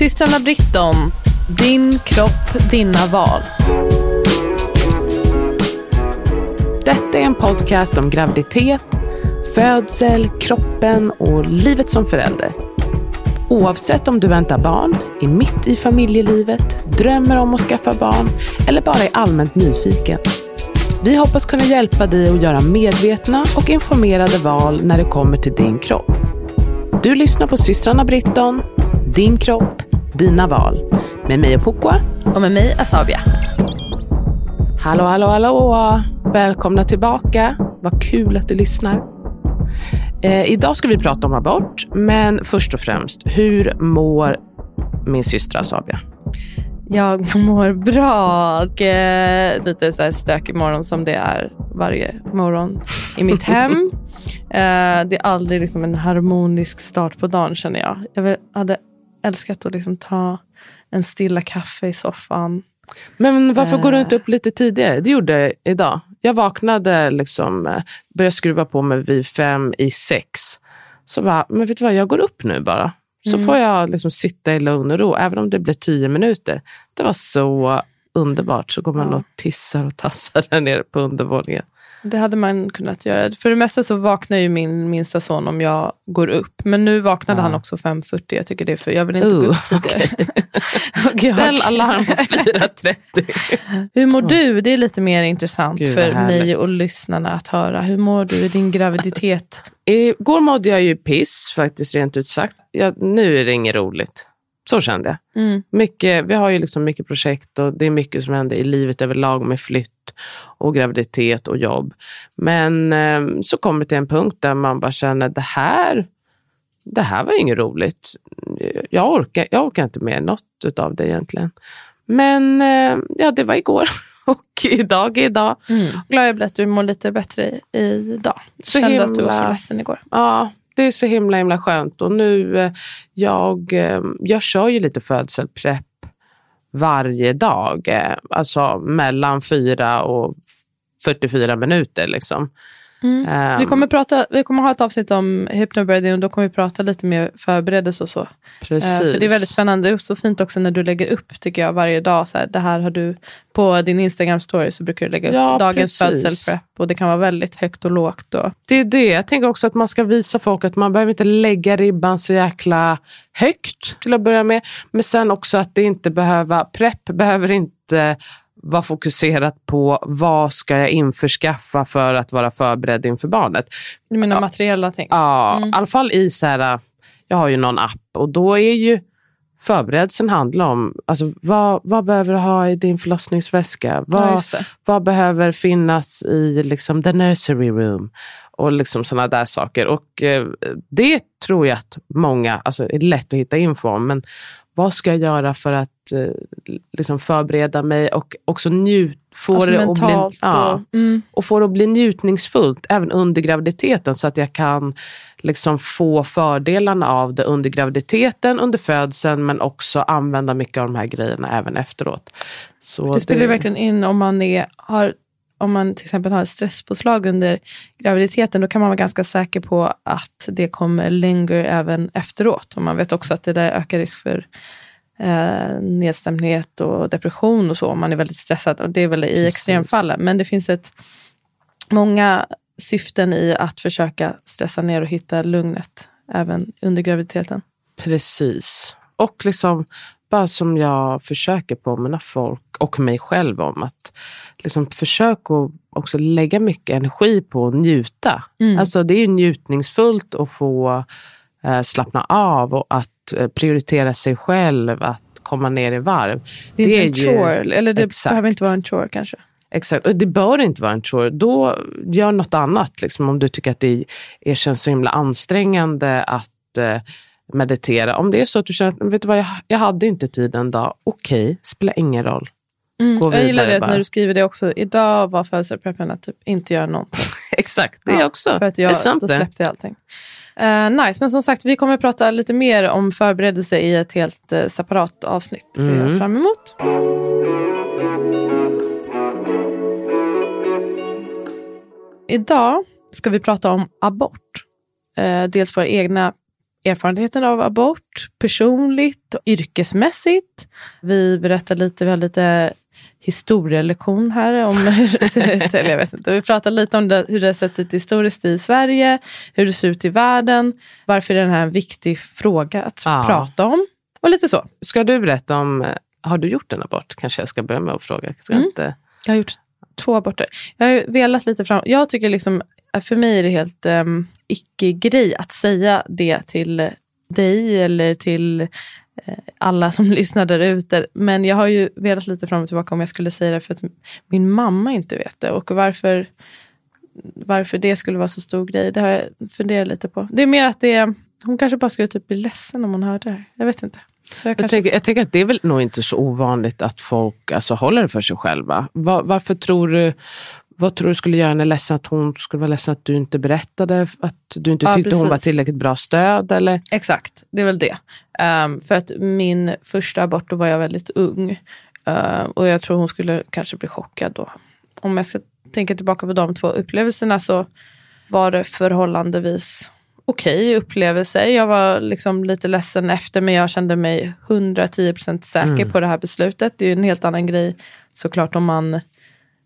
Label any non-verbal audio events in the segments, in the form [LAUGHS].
Systrarna Britton, din kropp, dina val. Detta är en podcast om graviditet, födsel, kroppen och livet som förälder. Oavsett om du väntar barn, är mitt i familjelivet, drömmer om att skaffa barn eller bara är allmänt nyfiken. Vi hoppas kunna hjälpa dig att göra medvetna och informerade val när det kommer till din kropp. Du lyssnar på systrarna Britton, din kropp, dina val. Med mig och Pukwa. Och med mig Asabia. Hallå, hallå, hallå! Välkomna tillbaka. Vad kul att du lyssnar. Eh, idag ska vi prata om abort, men först och främst, hur mår min syster Asabia? Jag [LAUGHS] mår bra och eh, lite så här stökig morgon som det är varje morgon i mitt hem. [LAUGHS] eh, det är aldrig liksom en harmonisk start på dagen känner jag. Jag hade älskat att liksom ta en stilla kaffe i soffan. Men varför går du Eh. inte upp lite tidigare? Det gjorde jag idag. Jag vaknade, liksom, eh, började skruva på mig vid fem i sex. Så bara, men vet du vad, jag går upp nu bara. Så Mm. får jag liksom sitta i lugn och ro, även om det blir tio minuter. Det var så underbart. Så går man Ja. och tissar och tassar där nere på undervåningen. Det hade man kunnat göra. För det mesta så vaknar ju min minsta son om jag går upp. Men nu vaknade Ja. han också 5.40. Jag tycker det är för jag vill inte gå Uh, upp tidigare. [LAUGHS] Jag- Ställ alarm på 4.30. [LAUGHS] Hur mår du? Det är lite mer intressant Gud, för mig och lyssnarna att höra. Hur mår du i din graviditet? [LAUGHS] Igår mådde jag ju piss, faktiskt rent ut sagt. Jag, nu är det inget roligt. Så kände jag. Mm. Mycket, vi har ju liksom mycket projekt och det är mycket som händer i livet överlag med flytt och graviditet och jobb. Men eh, så kommer det till en punkt där man bara känner det här, det här var inget roligt. Jag orkar, jag orkar inte mer något av det egentligen. Men eh, ja, det var igår [LAUGHS] och idag är idag. Glad jag blir att du mår lite bättre i- idag. Så Kände att du var himla- så ledsen igår. Ja, det är så himla himla skönt. Och nu, eh, jag, eh, jag kör ju lite födselprepp varje dag. Eh, alltså mellan 4 och 44 minuter. Liksom. Ehm, Vi kommer, prata, vi kommer ha ett avsnitt om hypnobirthing och då kommer vi prata lite mer förberedelse och så. precis. Eh, För det är väldigt spännande. Är så fint också när du lägger upp tycker jag varje dag. Så här, det här har du på din Instagram story så brukar du lägga upp Ja, dagens födselprepp och det kan vara väldigt högt och lågt. Och, Det är det. Jag tänker också att man ska visa folk att man behöver inte lägga ribban så jäkla högt till att börja med. Men sen också att det inte behöver, prepp behöver inte vara fokuserat på vad ska jag införskaffa för att vara förberedd inför barnet. jag menar materiella ting. Ja, i alla fall i så här, jag har ju någon app och då är ju förberedelsen handlar om alltså, vad, vad behöver du ha i din förlossningsväska? Vad, det. vad behöver finnas i liksom, the nursery room? Och liksom sådana där saker. Och eh, det tror jag att många, alltså är lätt att hitta info om, men vad ska jag göra för att eh, liksom förbereda mig och också njut, få Alltså det att bli, mentalt ja, och, mm. och få det att bli njutningsfullt även under graviditeten så att jag kan liksom få fördelarna av det under graviditeten, under födseln men också använda mycket av de här grejerna även efteråt. Så Det spelar ju verkligen in om man, är, har, om man till exempel har stresspåslag under graviditeten. Då kan man vara ganska säker på att det kommer linger även efteråt. Och man vet också att det där ökar risk för eh, nedstämdhet och depression och så om man är väldigt stressad. Och det är väl i extremfallen. Men det finns ett, många syften i att försöka stressa ner och hitta lugnet även under graviditeten. Precis. Och liksom, bara som jag försöker påminna folk och mig själv om att liksom försök att också lägga mycket energi på att njuta. Alltså det är ju njutningsfullt att få eh, slappna av och att eh, prioritera sig själv, att komma ner i varv. Det är, inte en ju- chore, eller det Exakt. behöver inte vara en chore kanske. Exakt, och det bör inte vara en chore. Då gör något annat. Liksom, om du tycker att det är, känns så himla ansträngande att eh, meditera. Om det är så att du känner att vet du vad, jag, jag hade inte tid en dag, okej, okay, spelar ingen roll. Mm, jag gillar det när du skriver det också. Idag var födelsedagspreppen att typ inte göra någonting. [LAUGHS] Exakt, det ja, också. För att jag, då släppte jag allting. Uh, nice, men som sagt vi kommer att prata lite mer om förberedelse i ett helt uh, separat avsnitt. Det ser mm. jag fram emot. Idag ska vi prata om abort. Uh, dels våra egna erfarenheter av abort, personligt och yrkesmässigt. Vi berättar lite, vi har lite historielektion här om [LAUGHS] hur det ser ut. Eller jag vet inte. Vi pratar lite om det, hur det har sett ut historiskt i Sverige, hur det ser ut i världen, varför är den här en viktig fråga att ja. prata om och lite så. Ska du berätta om, har du gjort en abort? Kanske jag ska börja med att fråga. Ska mm. inte... Jag har gjort två aborter. Jag har velat lite fram. Jag tycker liksom, för mig är det helt um, icke-grej att säga det till dig eller till Eh, alla som [LAUGHS] lyssnar där ute. Men jag har ju velat lite fram och tillbaka om jag skulle säga det för att min mamma inte vet det. Och varför, varför det skulle vara så stor grej, det har jag funderat lite på. Det är mer att det är, hon kanske bara skulle typ bli ledsen om hon hörde det här. Jag vet inte. Jag, kanske... jag, tänker, jag tänker att det är väl nog inte så ovanligt att folk alltså, håller det för sig själva. Var, varför tror du vad tror du skulle göra henne ledsen? Att hon skulle vara ledsen att du inte berättade? Att du inte tyckte ja, hon var tillräckligt bra stöd? Eller? Exakt, det är väl det. Um, för att min första abort, då var jag väldigt ung. Uh, och jag tror hon skulle kanske bli chockad då. Om jag ska tänka tillbaka på de två upplevelserna så var det förhållandevis okej okay upplevelser. Jag var liksom lite ledsen efter men jag kände mig 110% säker mm. på det här beslutet. Det är ju en helt annan grej såklart om man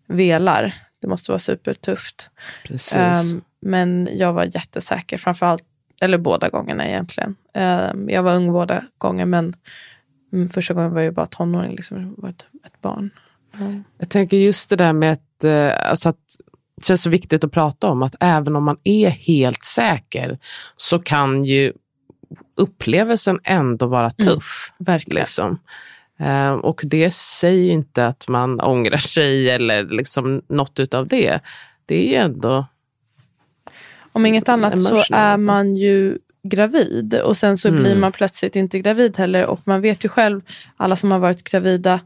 velar. Det måste vara supertufft. Um, men jag var jättesäker, framförallt, eller båda gångerna egentligen. Um, jag var ung båda gånger, men um, första gången var jag bara tonåring, liksom, var ett, ett barn. Mm. Jag tänker just det där med att, uh, alltså att det känns så viktigt att prata om att även om man är helt säker så kan ju upplevelsen ändå vara mm, tuff. Mm, verkligen. Liksom. Eh, och det säger inte att man ångrar sig eller liksom något utav det. Det är ju ändå Om inget annat så är man ju gravid och sen så mm. blir man plötsligt inte gravid heller och man vet ju själv, alla som har varit gravida,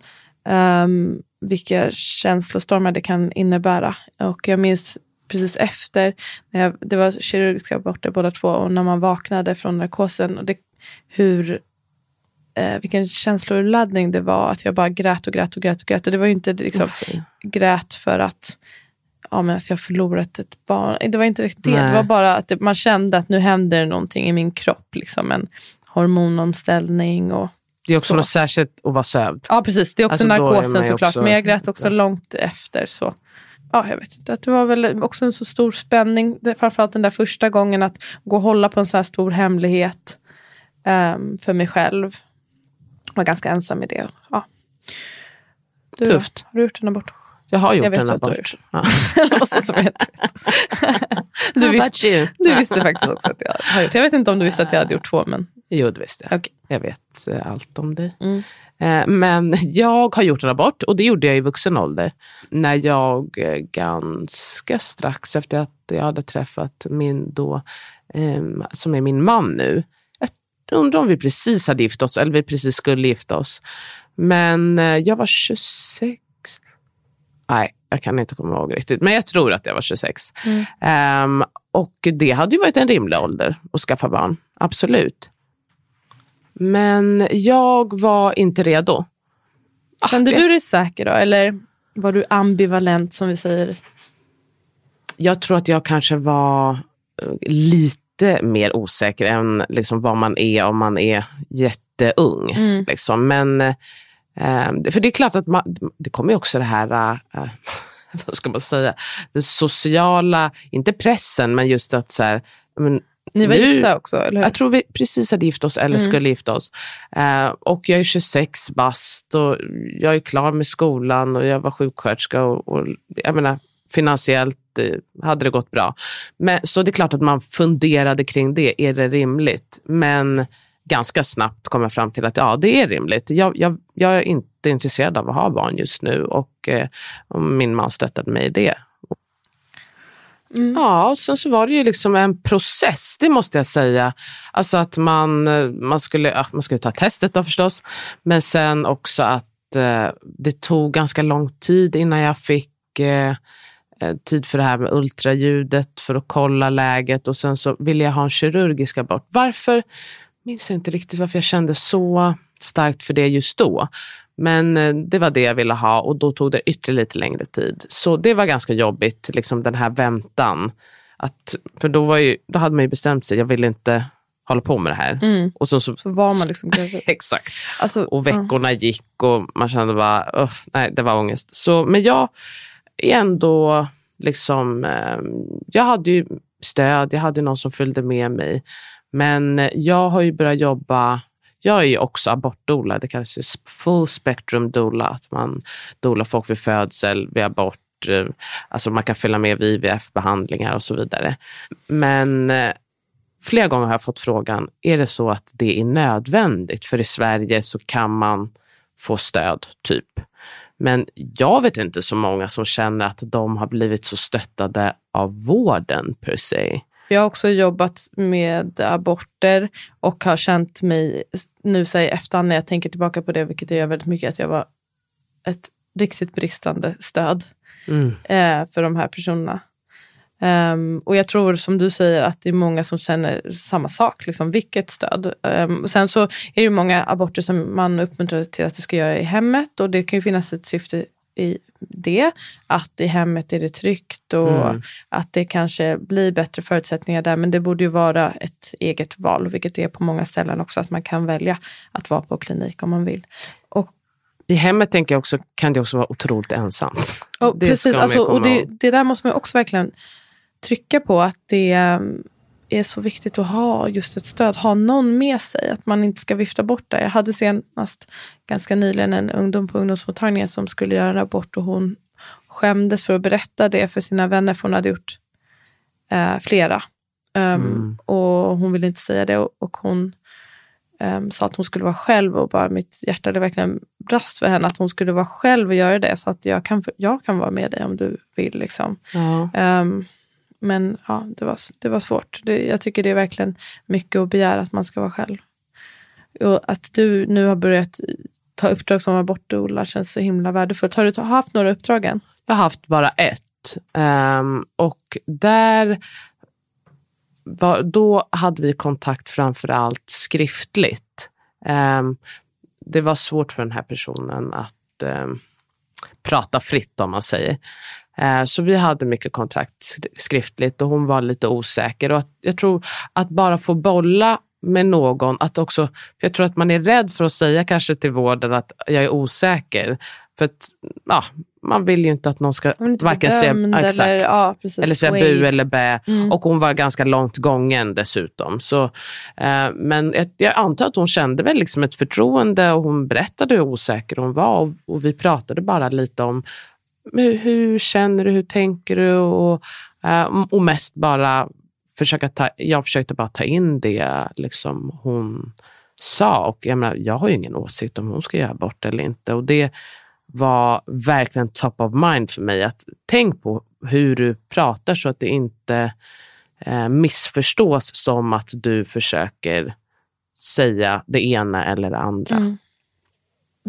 um, vilka känslostormar det kan innebära. Och jag minns precis efter, när jag, det var kirurgiska aborter båda två och när man vaknade från narkosen, och det, hur eh, vilken känsloladdning det var. Att jag bara grät och grät och grät. Och grät. Och det var ju inte liksom, oh, grät för att, ja, men att jag förlorat ett barn. Det var inte riktigt det. Nej. Det var bara att det, man kände att nu händer någonting i min kropp. Liksom, en hormonomställning. Och, det är också så. något särskilt att vara sövd. Ja, precis. Det är också alltså, narkosen såklart. Också... Men jag grät också långt efter. så ja, jag vet inte, det var väl också en så stor spänning. Framförallt den där första gången att gå och hålla på en så här stor hemlighet um, för mig själv var ganska ensam i det. Ja. Du Tufft. Har du gjort en abort? Jag har gjort [LAUGHS] jag en abort. Ja. jag du, visste, du visste faktiskt också att jag har gjort. Jag vet inte om du visste att jag hade gjort två. Men... Jo, det visste jag. Okay. Jag vet eh, allt om dig. Mm. Eh, men [LAUGHS] jag har gjort en abort och det gjorde jag i vuxen ålder. När jag eh, ganska strax efter att jag hade träffat min då, som är min man nu, jag undrar om vi precis hade gift oss eller vi precis skulle gifta oss. Men eh, jag var 26. Nej, jag kan inte komma ihåg riktigt. Men jag tror att jag var 26. Mm. Um, och det hade ju varit en rimlig ålder att skaffa barn. Absolut. Men jag var inte redo. Kände ah, du dig säker då? Eller var du ambivalent som vi säger? Jag tror att jag kanske var eh, lite lite mer osäker än liksom vad man är om man är jätteung. Mm. Liksom. Men, eh, för det är klart att man, det kommer också det här, eh, [LAUGHS] vad ska man säga, den sociala, inte pressen, men just att så här, men, ni var nu, gifta också? Eller? Jag tror vi precis hade gift oss eller mm. skulle gifta oss. Eh, och jag är 26 bast och jag är klar med skolan och jag var sjuksköterska. Och, och, jag menar, finansiellt eh, hade det gått bra. Men, så det är klart att man funderade kring det. Är det rimligt? Men ganska snabbt kom jag fram till att ja, det är rimligt. Jag, jag, jag, är, in, inte intresserad av att ha barn just nu och, eh, och min man stöttade mig i det. Mm. Ja, och sen så var det ju liksom en process, det måste jag säga. Alltså att man, man, skulle, ja, man skulle ta testet då förstås, men sen också att eh, det tog ganska lång tid innan jag fick eh, eh, tid för det här med ultraljudet för att kolla läget och sen så ville jag ha en kirurgisk abort. Varför? Minns jag inte riktigt varför jag kände så starkt för det just då. Men eh, det var det jag ville ha och då tog det ytterligare lite längre tid. Så det var ganska jobbigt, liksom den här väntan. Att, för då, var ju, då hade man ju bestämt sig, jag vill inte hålla på med det här. Mm. Och så, så, så var man liksom. [LAUGHS] Exakt. Alltså, och veckorna ja. gick och man kände bara, oh, nej det var ångest. Så, men jag är ändå liksom, eh, jag hade ju stöd, jag hade någon som följde med mig. Men jag har ju börjat jobba jag är ju också abortdoula, det kallas ju full spectrum doula, att man dolar folk vid födsel, vid abort, eh, alltså man kan följa med vid IVF-behandlingar och så vidare. Men eh, flera gånger har jag fått frågan, är det så att det är nödvändigt? För i Sverige så kan man få stöd, typ. Men jag vet inte så många som känner att de har blivit så stöttade av vården per se. Jag har också jobbat med aborter och har känt mig, nu säger efterhand när jag tänker tillbaka på det, vilket jag gör väldigt mycket, att jag var ett riktigt bristande stöd mm. eh, för de här personerna. Um, och jag tror som du säger att det är många som känner samma sak, liksom, vilket stöd. Um, sen så är det många aborter som man uppmuntrar till att det ska göra i hemmet och det kan ju finnas ett syfte i det. Att i hemmet är det tryggt och mm. att det kanske blir bättre förutsättningar där. Men det borde ju vara ett eget val, vilket det är på många ställen också, att man kan välja att vara på klinik om man vill. Och i hemmet tänker jag också, kan det också vara otroligt ensamt. Och det precis, alltså, och det, det, där måste man också verkligen trycka på att det är så viktigt att ha just ett stöd, ha någon med sig, att man inte ska vifta bort det. Jag hade senast ganska nyligen en ungdom på ungdomsmottagningen som skulle göra en abort och hon skämdes för att berätta det för sina vänner för hon hade gjort eh, flera. Um, mm. Och hon ville inte säga det och, och hon um, sa att hon skulle vara själv och bara mitt hjärta det verkligen brast för henne att hon skulle vara själv och göra det så att jag kan, jag kan vara med dig om du vill. Liksom. Ja. Um, men ja, det var, det var svårt. Det, jag tycker det är verkligen mycket att begära att man ska vara själv. Och att du nu har börjat ta uppdrag som abortdoula känns så himla värdefullt. Har du haft några uppdrag än? Jag har haft bara ett. Um, och där var, då hade vi kontakt framför allt skriftligt. Um, det var svårt för den här personen att um, prata fritt om man säger. Eh, så vi hade mycket kontakt skriftligt och hon var lite osäker. Och jag tror att bara få bolla med någon, att också, jag tror att man är rädd för att säga kanske till vården att jag är osäker. För att ja, man vill ju inte att någon ska varken säga, exakt, eller, ja, eller säga bu eller bä. Mm. Och hon var ganska långt gången dessutom. Så, eh, men jag, jag, antar att hon kände väl liksom ett förtroende och hon berättade hur osäker hon var. Och, och vi pratade bara lite om hur, hur känner du, hur tänker du? Och, eh, och mest bara försöka ta, jag försökte bara ta in det liksom hon sa. Och jag, menar, jag har ju ingen åsikt om hon ska göra abort eller inte. Och det var verkligen top of mind för mig. att Tänk på hur du pratar så att det inte eh, missförstås som att du försöker säga det ena eller det andra. Mm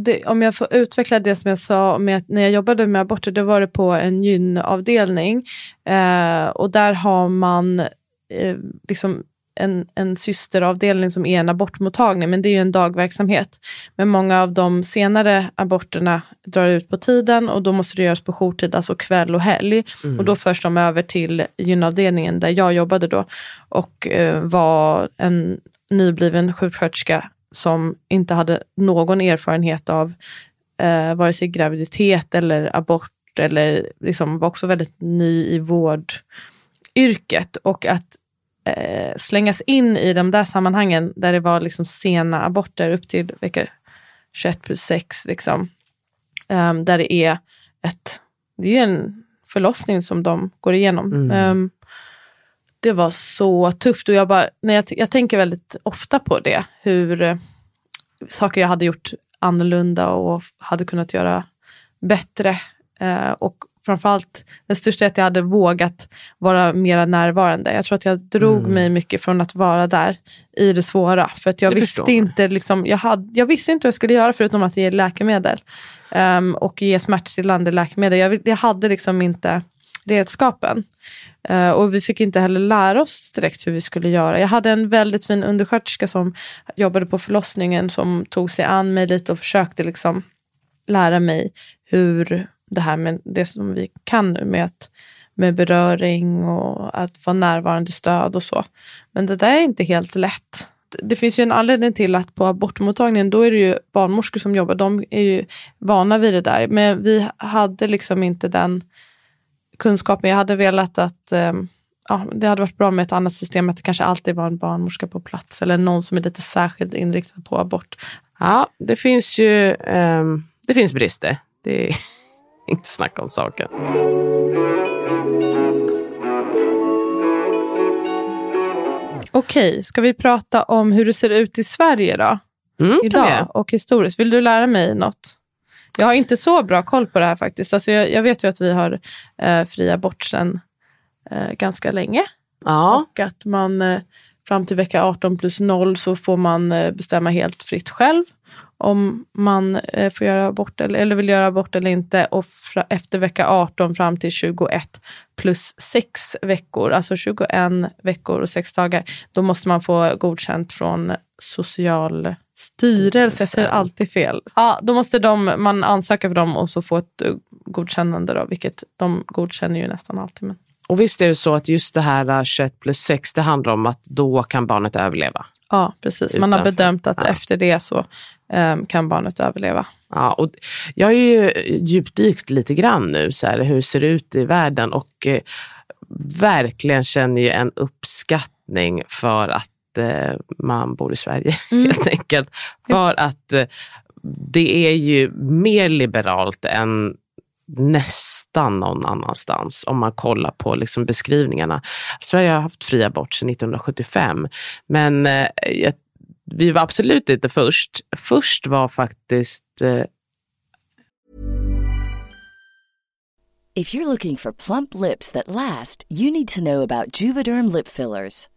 det, om jag får utveckla det som jag sa med att när jag jobbade med aborter, då var det på en gynavdelning. Eh, och där har man eh, liksom en, en systeravdelning som är en abortmottagning, men det är ju en dagverksamhet. Men många av de senare aborterna drar ut på tiden och då måste det göras på jourtid, alltså kväll och helg. Mm. Och då förs de över till gynavdelningen där jag jobbade då och eh, var en nybliven sjuksköterska som inte hade någon erfarenhet av eh, vare sig graviditet eller abort eller liksom var också väldigt ny i vårdyrket. Och att eh, slängas in i de där sammanhangen där det var liksom sena aborter upp till vecka 21 plus 6. Liksom, eh, där det är ett, det är en förlossning som de går igenom. Mm. Um, det var så tufft och jag, bara, när jag, jag tänker väldigt ofta på det. Hur eh, saker jag hade gjort annorlunda och hade kunnat göra bättre. Eh, och framförallt, den största är att jag hade vågat vara mer närvarande. Jag tror att jag drog Mm. mig mycket från att vara där i det svåra. För att jag Det visste, inte, liksom, jag, hade, jag visste inte vad jag skulle göra förutom att ge läkemedel. ehm, och ge smärtstillande läkemedel. Jag, jag hade liksom inte redskapen. Eh, och vi fick inte heller lära oss direkt hur vi skulle göra. Jag hade en väldigt fin undersköterska som jobbade på förlossningen som tog sig an mig lite och försökte liksom lära mig hur det här med det som vi kan nu med, att, med beröring och att vara närvarande stöd och så. Men det där är inte helt lätt. Det finns ju en anledning till att på abortmottagningen då är det ju barnmorskor som jobbar. De är ju vana vid det där. Men vi hade liksom inte den kunskapen. Jag hade velat att ehm, ja, det hade varit bra med ett annat system. Att det kanske alltid var en barnmorska på plats. Eller någon som är lite särskilt inriktad på abort. Ja, det finns ju ehm, det finns brister. Det är [LAUGHS] inget snack om saken. Okej, ska vi prata om hur det ser ut i Sverige då? Mm, Idag och historiskt. Vill du lära mig något? Jag har inte så bra koll på det här faktiskt. Alltså jag, jag vet ju att vi har eh, fri abort sedan eh, ganska länge. Ja, Och att man eh, fram till vecka 18 plus 0 så får man eh, bestämma helt fritt själv om man eh, får göra abort eller, eller vill göra abort eller inte. Och fra, efter vecka 18 fram till 21 plus 6 veckor, alltså 21 veckor och 6 dagar, då måste man få godkänt från Socialstyrelsen. Jag säger alltid fel. Ja, då måste de, man ansöka för dem och så få ett eh, godkännande, då, vilket de godkänner ju nästan alltid. Men... och visst är det så att just det här eh, 21 plus 6, det handlar om att då kan barnet överleva. Ja, precis. Man har bedömt att Ja. efter det så ehm, kan barnet överleva. Ja, och jag har ju djupdykt lite grann nu, så här, hur det ser ut i världen och eh, verkligen känner ju en uppskattning för att eh, man bor i Sverige, [LAUGHS] helt enkelt. För att eh, det är ju mer liberalt än nästan någon annanstans om man kollar på liksom beskrivningarna. Sverige har haft fri abort sedan 1975, men eh, vi var absolut inte först. Först var faktiskt eh, If you're looking for plump lips that last, you need to know about Juvederm lip fillers.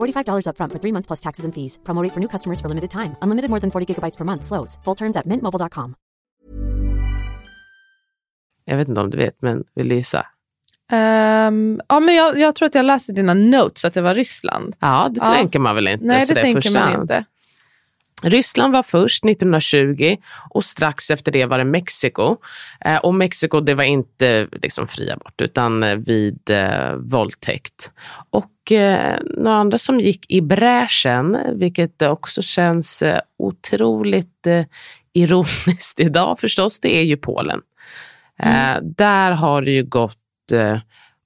$45 upfront for three months plus taxes and fees. Promo rate for new customers for limited time. Unlimited more than 40 gigabytes per month. Slows. Full terms at mintmobile.com. jag vet inte om du vet, men vill gissa? Ehm, ja, men jag, jag tror att jag läste dina notes att det var Ryssland. Ja, det Ja. tänker man väl inte. Nej, det är tänker man inte. Ryssland var först 1920 och strax efter det var det Mexiko. Eh, och Mexiko det var inte liksom fri abort utan eh, vid eh, våldtäkt. Och eh, några andra som gick i bräschen, vilket också känns eh, otroligt eh, ironiskt [LAUGHS] idag förstås, det är ju Polen. Eh, där har det ju gått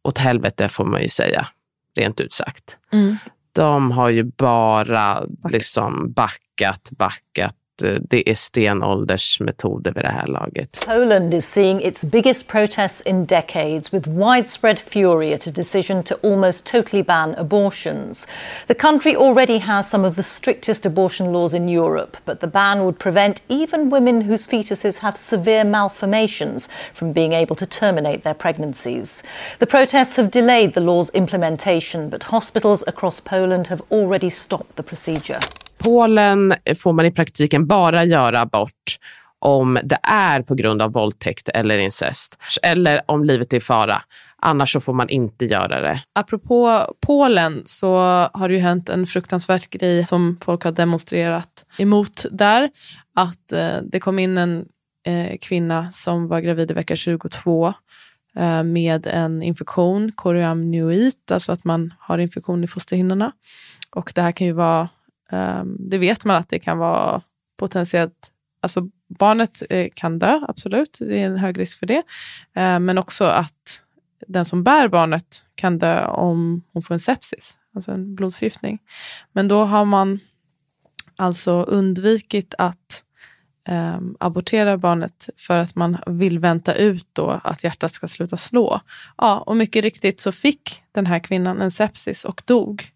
åt helvete får man ju säga, rent ut sagt. Mm. De har ju bara liksom backat, backat Eh, det är stenåldersmetoder vid det här laget. Poland is seeing its biggest protests in decades with widespread fury at a decision to almost totally ban abortions. The country already has some of the strictest abortion laws in Europe, but the ban would prevent even women whose fetuses have severe malformations from being able to terminate their pregnancies. The protests have delayed the law's implementation, but hospitals across Poland have already stopped the procedure. Polen får man i praktiken bara göra abort om det är på grund av våldtäkt eller incest. Eller om livet är i fara. Annars så får man inte göra det. Apropå Polen så har det ju hänt en fruktansvärd grej som folk har demonstrerat emot där. Att eh, det kom in en eh, kvinna som var gravid i vecka 22 eh, med en infektion, koriamnoid, alltså att man har infektion i fosterhinnorna. Och det här kan ju vara, Ehm, det vet man att det kan vara potentiellt, alltså barnet eh, kan dö, absolut, det är en hög risk för det. Eh, men också att den som bär barnet kan dö om hon får en sepsis, alltså en blodförgiftning. Men då har man alltså undvikit att ehm, abortera barnet för att man vill vänta ut då att hjärtat ska sluta slå. Ja, och mycket riktigt så fick den här kvinnan en sepsis och dog.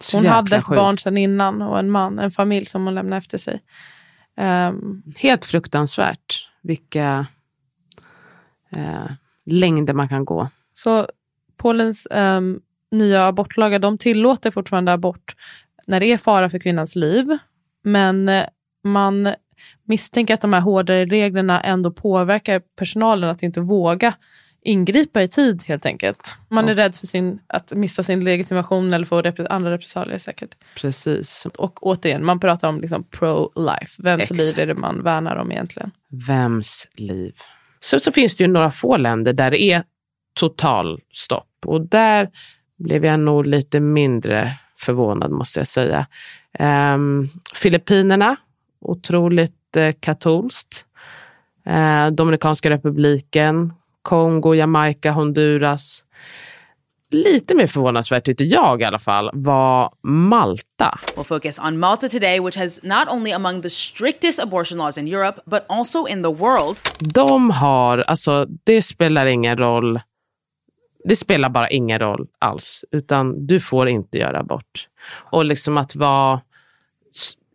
Så Hon hade ett sjukt. barn sedan innan och en man, en familj som hon lämnade efter sig. Ehm, Helt fruktansvärt vilka eh, längder man kan gå. Så Polens ehm, nya abortlagar de tillåter fortfarande abort när det är fara för kvinnans liv. Men eh, man misstänker att de här hårdare reglerna ändå påverkar personalen att inte våga ingripa i tid helt enkelt. Man är rädd för sin, att missa sin legitimation eller få repre- andra repressalier säkert. Precis. Och återigen, man pratar om liksom pro-life. Vems Exakt. liv är det man värnar om egentligen? Vems liv? Så, så finns det ju några få länder där det är totalstopp. Och där blev jag nog lite mindre förvånad måste jag säga. Ehm, Filippinerna, otroligt eh, katolskt. Eh, Dominikanska republiken, Kongo, Jamaica, Honduras. Lite mer förvånansvärt tyckte jag i alla fall var Malta. We'll focus on Malta today, which has not only among the strictest abortion laws in Europe, but also in the world. De har, alltså det spelar ingen roll. Det spelar bara ingen roll alls, utan du får inte göra abort. Och liksom att vara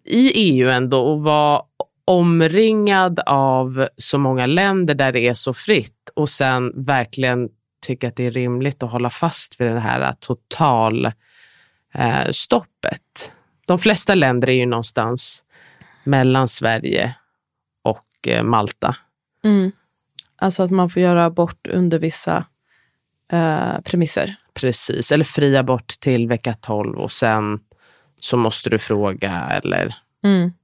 i EU ändå och vara omringad av så många länder där det är så fritt och sen verkligen tycka att det är rimligt att hålla fast vid det här total eh, stoppet. De flesta länder är ju någonstans mellan Sverige och eh, Malta. Alltså att man får göra abort under vissa eh, premisser. Precis, eller fri abort till vecka 12 och sen så måste du fråga eller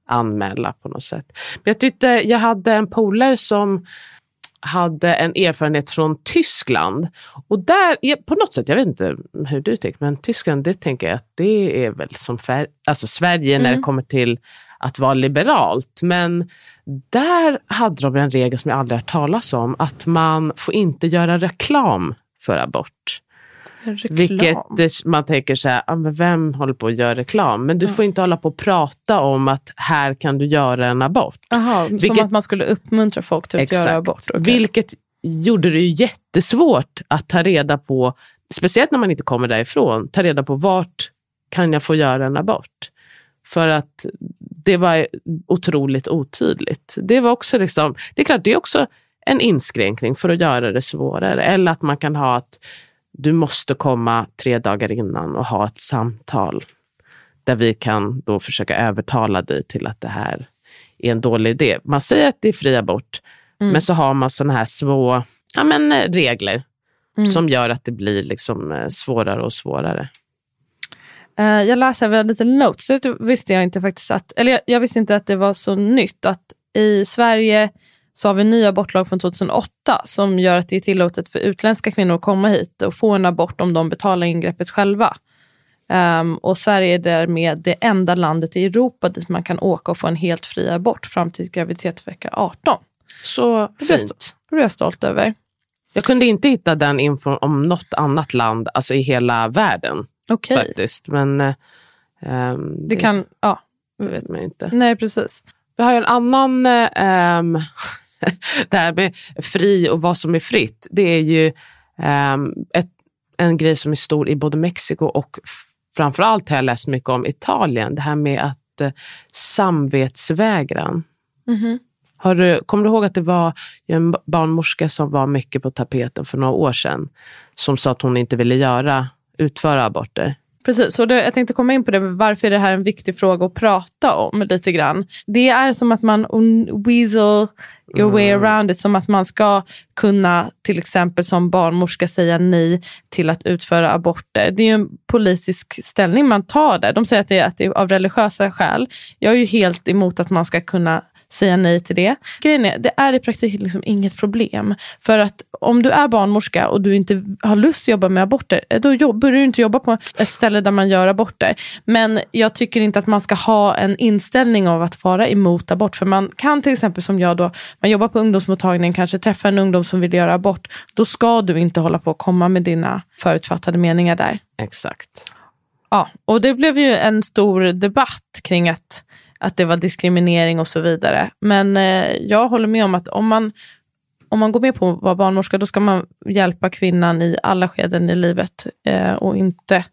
anmäla på något sätt. Men jag tyckte jag hade en polare som hade en erfarenhet från Tyskland. Och där, är- på något sätt, jag vet inte hur du tänker, men Tyskland, det tänker jag att det är väl som fär, alltså Sverige när det kommer till att vara liberalt. Men där hade de en regel som jag aldrig hört talas om, att man får inte göra reklam för abort. Vilket det- man tänker så här, ah, men vem håller på att göra reklam? Men du får inte hålla på och prata om att här kan du göra en abort. Aha, som Vilket- att man skulle uppmuntra folk till att göra abort. okej. Vilket gjorde det ju jättesvårt att ta reda på, speciellt när man inte kommer därifrån, ta reda på vart kan jag få göra en abort? För att det var otroligt otydligt. Det var också liksom, det är klart, det är också en inskränkning för att göra det svårare. Eller att man kan ha att du måste komma tre dagar innan och ha ett samtal där vi kan då försöka övertala dig till att det här är en dålig idé. Man säger att det är fri abort, men så har man såna här små ja, men, eh, regler som gör att det blir liksom eh, svårare och svårare. Eh, jag läser väl lite notes, det visste jag inte faktiskt att, eller jag, jag visste inte att det var så nytt att i Sverige så har vi en ny abortlag från 2008 som gör att det är tillåtet för utländska kvinnor att komma hit och få en abort om de betalar ingreppet själva. Ehm, och Sverige är därmed det enda landet i Europa dit man kan åka och få en helt fri abort fram till graviditetsvecka 18. Så Det fint. stolt- det blir jag stolt över. Jag kunde inte hitta den infon om något annat land, alltså i hela världen Okej, faktiskt. Men eh, ehm, det kan, ja, det vet man inte. nej precis. vi har ju en annan, ehm, [LAUGHS] det här med fri och vad som är fritt. Det är ju eh, ett, en grej som är stor i både Mexiko och framförallt har jag läst mycket om Italien. Det här med att eh, samvetsvägran. Mhm. Har du, kommer du ihåg att det var en barnmorska som var mycket på tapeten för några år sedan som sa att hon inte ville göra, utföra aborter? Precis, och det, jag tänkte komma in på det. Varför är det här en viktig fråga att prata om lite grann? Det är som att man weasel your way around it. Som att man ska kunna till exempel som barnmorska säga nej till att utföra aborter. Det är ju en politisk ställning man tar där. De säger att det är, att det är av religiösa skäl. Jag är ju helt emot att man ska kunna säga nej till det. Grejen är, det är i praktiken liksom inget problem. För att om du är barnmorska och du inte har lust att jobba med aborter, eh, då börjar du inte jobba på ett ställe där man gör aborter. Men jag tycker inte att man ska ha en inställning av att vara emot abort. För man kan till exempel som jag då, man jobbar på ungdomsmottagningen, kanske träffa en ungdom som vill göra abort. Då ska du inte hålla på och komma med dina förutfattade meningar där. Exakt. Ja, och det blev ju en stor debatt kring att, att det var diskriminering och så vidare. Men eh, jag håller med om att om man, om man går med på att vara barnmorska, då ska man hjälpa kvinnan i alla skeden i livet eh, och inte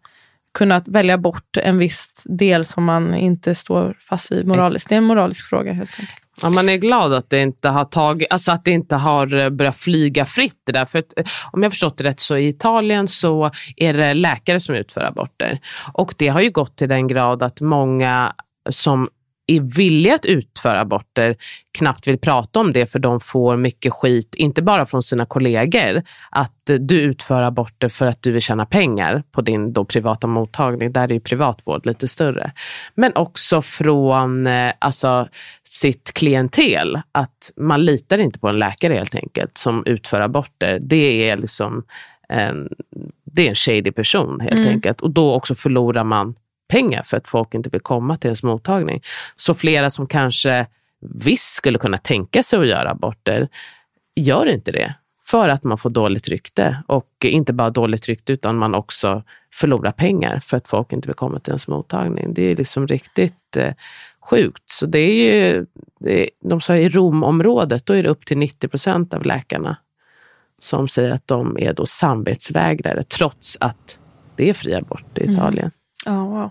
kunna välja bort en viss del som man inte står fast vid moraliskt. Det är en moralisk fråga helt enkelt. Ja, man är glad att det inte har tagit, alltså att det inte har eh, börjat flyga fritt det där. För att, eh, om jag har förstått det rätt så i Italien så är det läkare som utför aborter. Och det har ju gått till den grad att många som är villiga att utföra aborter knappt vill prata om det för de får mycket skit, inte bara från sina kollegor, att du utför aborter för att du vill tjäna pengar på din då privata mottagning. Där är ju privatvård lite större. Men också från eh, alltså, sitt klientel, att man litar inte på en läkare helt enkelt som utför aborter. Det är liksom en, det är en shady person helt enkelt. Och då också förlorar man pengar för att folk inte vill komma till ens mottagning. Så flera som kanske visst skulle kunna tänka sig att göra aborter gör inte det för att man får dåligt rykte och inte bara dåligt rykte utan man också förlorar pengar för att folk inte vill komma till ens mottagning. Det är liksom riktigt eh, sjukt. Så det är ju, det är, de sa i Romområdet, då är det upp till 90 procent av läkarna som säger att de är då samvetsvägrare trots att det är fri abort i Italien. Ja, wow.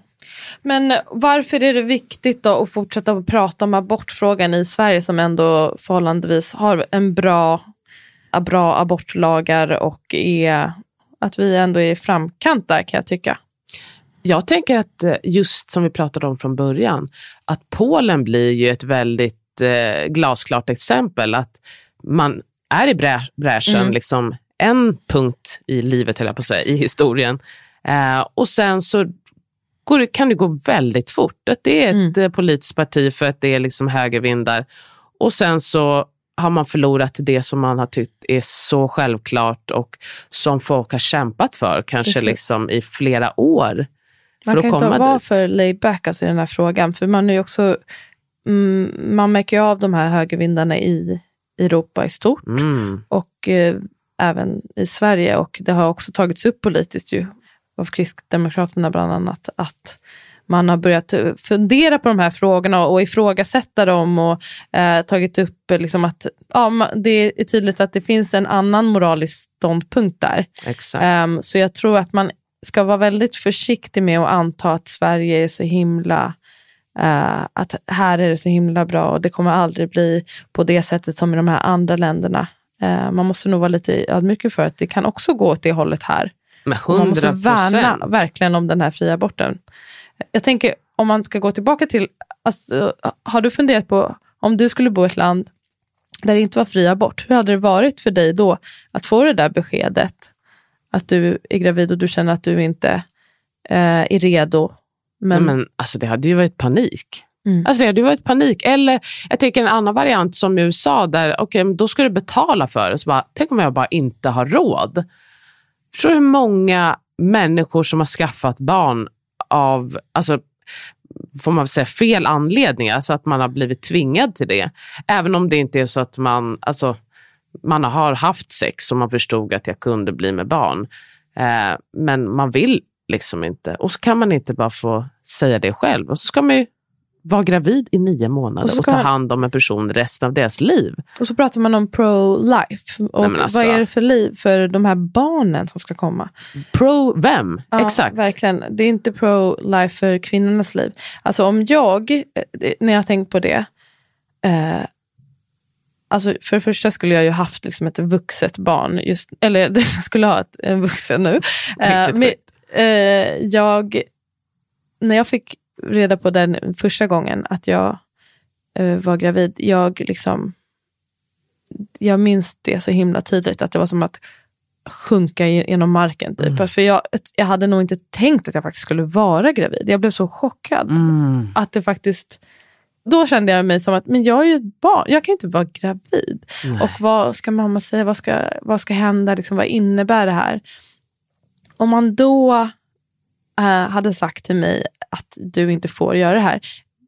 Men varför är det viktigt då att fortsätta att prata om abortfrågan i Sverige som ändå förhållandevis har en bra, bra abortlagar och är, att vi ändå är i framkant där kan jag tycka. Jag tänker att eh, just som vi pratade om från början, att Polen blir ju ett väldigt eh, glasklart exempel. Att man är i brä bräschen, Mm. liksom en punkt i livet, höll jag på att säga, i historien. Eh, och sen så går, kan det gå väldigt fort. Att det är ett Mm. eh, politiskt parti för att det är liksom högervindar. Och sen så har man förlorat det som man har tyckt är så självklart och som folk har kämpat för, kanske Precis. liksom i flera år. Man för kan att inte komma vara dit. för laid back alltså, i den här frågan. För man är också, mm, man märker ju av de här högervindarna i Europa i stort Mm. och eh, även i Sverige. Och det har också tagits upp politiskt ju, av Kristdemokraterna bland annat, att man har börjat eh, fundera på de här frågorna och ifrågasätta dem och eh, tagit upp eh, liksom att ja, det är tydligt att det finns en annan moralisk ståndpunkt där. Exakt. Ehm, så jag tror att man ska vara väldigt försiktig med att anta att Sverige är så himla eh, att här är det så himla bra och det kommer aldrig bli på det sättet som i de här andra länderna. Eh, man måste nog vara lite ödmjuk för att det kan också gå åt det hållet här. Med Och man måste 100 värna verkligen om den här fria aborten. Jag tänker om man ska gå tillbaka till, alltså, har du funderat på om du skulle bo i ett land där det inte var fri abort, hur hade det varit för dig då att få det där beskedet att du är gravid och du känner att du inte eh, är redo? Men, Men, men alltså det hade ju varit panik. Mm. Alltså det hade ju varit panik. Eller jag tänker en annan variant som i USA där men då ska du betala för det. Så bara, tänk om jag bara inte har råd. Förstår du hur många människor som har skaffat barn av, alltså, får man säga, fel anledningar, så att man har blivit tvingad till det. Även om det inte är så att man, alltså, man har haft sex och man förstod att jag kunde bli med barn. Eh, men man vill liksom inte. Och så kan man inte bara få säga det själv. Och så ska man ju vara gravid i nio månader Och och, ta hand om en person resten av deras liv. Och så pratar man om pro-life. Och Nej, men alltså- Vad är det för liv för de här barnen som ska komma? Pro vem? Ja, Exakt. Verkligen. Det är inte pro-life för kvinnornas liv. Alltså om jag, eh, när jag tänkt på det. Eh, alltså för det första skulle jag ju haft liksom ett vuxet barn. Just, eller [LAUGHS] jag skulle ha ett, en vuxen nu. Eh, men, eh, jag, när jag fick reda på den första gången att jag eh, var gravid. Jag liksom jag minns det så himla tydligt att det var som att sjunka genom marken. Typ. För jag, jag hade nog inte tänkt att jag faktiskt skulle vara gravid. Jag blev så chockad. Mm. Att det faktiskt... Då kände jag mig som att men jag är ju ett barn, jag kan inte vara gravid. Och vad ska mamma säga, vad ska, vad ska hända, liksom, vad innebär det här? Om man då eh, hade sagt till mig att du inte får göra det här.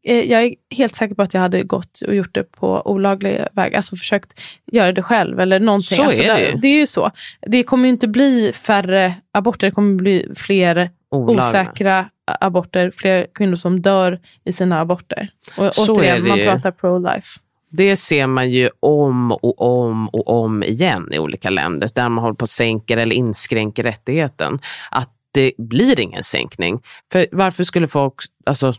Eh, jag är helt säker på att jag hade gått och gjort det på olaglig väg. Alltså försökt göra det själv eller någonting. Så alltså, är det det är ju så. Det kommer ju inte bli färre aborter, det kommer bli fler Olagliga. osäkra aborter, fler kvinnor som dör i sina aborter. Och Så är återigen, man pratar pro-life. Det ser man ju om och om och om igen i olika länder där man håller på att sänka eller inskränker rättigheten. Att det blir ingen sänkning. För varför skulle folk, alltså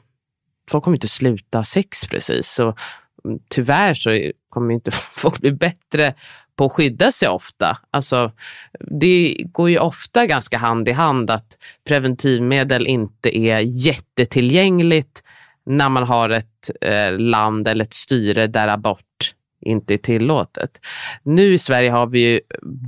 folk kommer inte sluta ha sex precis. Så mm, tyvärr så kommer inte [LAUGHS] folk bli bättre på att skydda sig ofta. Alltså, det går ju ofta ganska hand i hand att preventivmedel inte är jättetillgängligt när man har ett eh, land eller ett styre där abort inte är tillåtet. Nu i Sverige har vi ju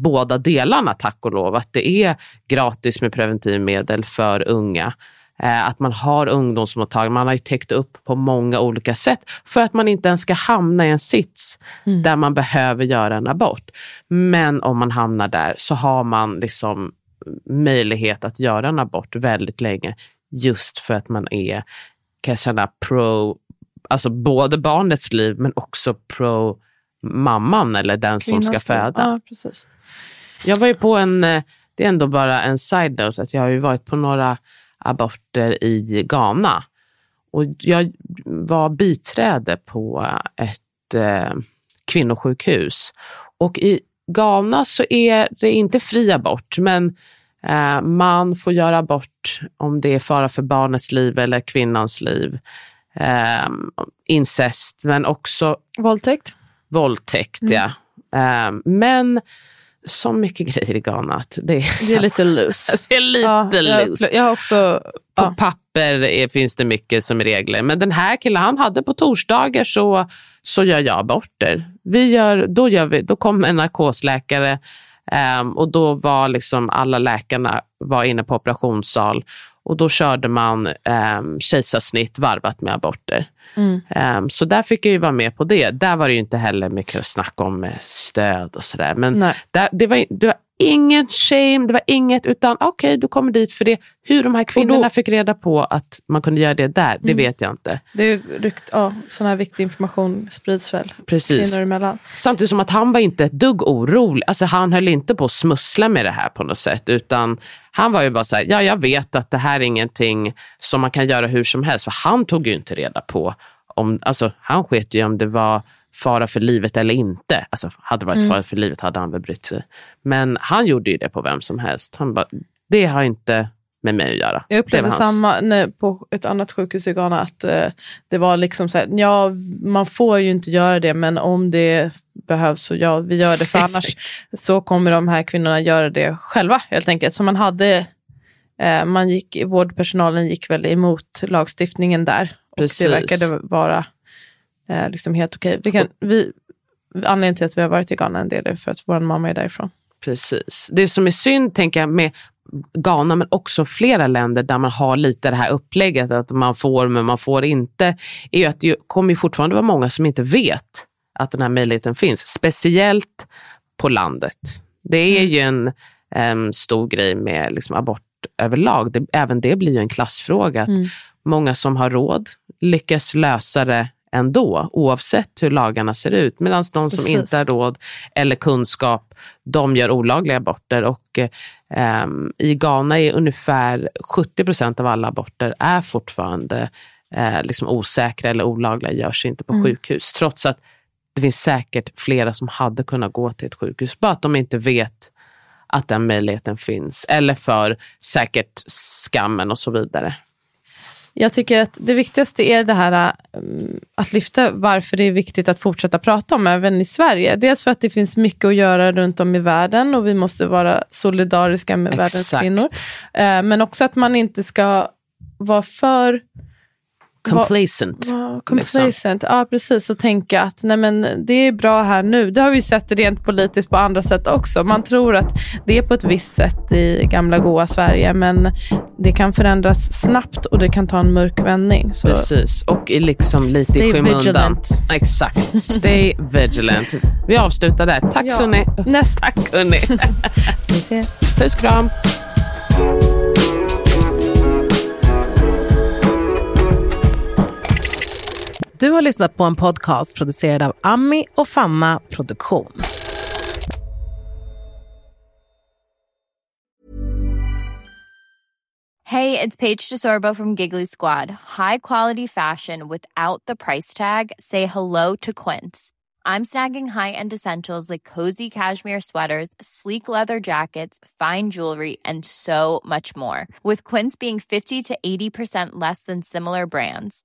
båda delarna, tack och lov. Att det är gratis med preventivmedel för unga. Eh, att man har ungdomsmottagning. Man har ju täckt upp på många olika sätt för att man inte ens ska hamna i en sits där man behöver göra en abort. Men om man hamnar där så har man liksom möjlighet att göra en abort väldigt länge just för att man är, kan jag känna, pro, alltså både barnets liv men också pro mamman eller den som ska Kvinnans liv. föda. Ja, precis. Jag var ju på en, eh, det är ändå bara en side-note, att jag har ju varit på några aborter i Ghana. Och jag var biträde på ett eh, kvinnosjukhus. Och i Ghana så är det inte fri abort, men eh, man får göra abort om det är fara för barnets liv eller kvinnans liv. Eh, incest, men också Våldtäkt? våldtäkt. Ja. Eh, men så mycket grejer i Ghana att det är, Det är lite loose. [LAUGHS] det är lite Ja, jag, loose. jag har också... På Ja. papper är, finns det mycket som regler. Men den här killen, han hade på torsdagar så, så gör jag aborter. Vi gör, då, gör vi, då kom en narkosläkare ehm, och då var liksom alla läkarna var inne på operationssal och då körde man um, kejsarsnitt varvat med aborter. Mm. Ehm, så där fick jag ju vara med på det. Där var det ju inte heller mycket snack om stöd och sådär. Men där, det, var, det var ingen shame, det var inget, utan okej, du kommer dit för det. Hur de här kvinnorna fick reda på att man kunde göra det där, det vet jag inte. Det är rykt, ja, sån här viktig information sprids väl Precis. kvinnor emellan. Samtidigt som att han var inte ett dugg orolig. Alltså han höll inte på att smussla med det här på något sätt. Utan han var ju bara så här, ja jag vet att det här är ingenting som man kan göra hur som helst. För han tog ju inte reda på om, alltså han sket ju om det var fara för livet eller inte. Alltså hade det varit fara för livet hade han väl brytt sig. Men han gjorde ju det på vem som helst. Han bara, det har inte med mig att göra. Jag upplevde samma när, på ett annat sjukhus i Ghana. Att eh, det var liksom så här, ja, man får ju inte göra det, men om det behövs så ja, vi gör det. För [LAUGHS] annars så kommer de här kvinnorna göra det själva helt enkelt. Så man hade, eh, man gick, vårdpersonalen gick väl emot lagstiftningen där. Och Precis. det verkade vara eh, liksom helt okej. Vi kan, vi, anledningen till att vi har varit i Ghana en del är för att vår mamma är därifrån. Precis. Det som är synd, tänker jag, med Ghana, men också flera länder där man har lite det här upplägget att man får men man får inte, är ju att det kommer fortfarande vara många som inte vet att den här möjligheten finns. Speciellt på landet. Det är ju en em, stor grej med liksom abort överlag. Det, även det blir ju en klassfråga. Att Många som har råd lyckas lösa det ändå, oavsett hur lagarna ser ut. Medan de som Precis. inte har råd eller kunskap, de gör olagliga aborter. Och, eh, I Ghana är ungefär 70 procent av alla aborter är fortfarande eh, liksom osäkra eller olagliga görs inte på sjukhus. Trots att det finns säkert flera som hade kunnat gå till ett sjukhus, bara att de inte vet att den möjligheten finns. Eller för säkert skammen och så vidare. Jag tycker att det viktigaste är det här um, att lyfta varför det är viktigt att fortsätta prata om även i Sverige. Dels för att det finns mycket att göra runt om i världen och vi måste vara solidariska med världens Exakt. kvinnor. Eh, men också att man inte ska vara för Complacent. Ja, complacent. Ja, precis. Och tänka att nej men, det är bra här nu. Det har vi sett rent politiskt på andra sätt också. Man tror att det är på ett visst sätt i gamla goa Sverige, men det kan förändras snabbt och det kan ta en mörk vändning. Så Precis, och liksom lite Stay i skymundan. vigilant. Exakt, [LAUGHS] stay vigilant. Vi avslutar där. Tack Ja. Sunni. Nästa. Tack hörni. [LAUGHS] vi ses. Puss kram. Du har lyssnat på en podcast producerad av Ami och Fanna Produktion. Hej, det är Paige DeSorbo från Giggly Squad. High quality fashion without the price tag. Say hello to Quince. I'm snagging high-end essentials like cozy cashmere sweaters, sleek leather jackets, fine jewelry, and so much more. With Quince being 50 to 80% less than similar brands.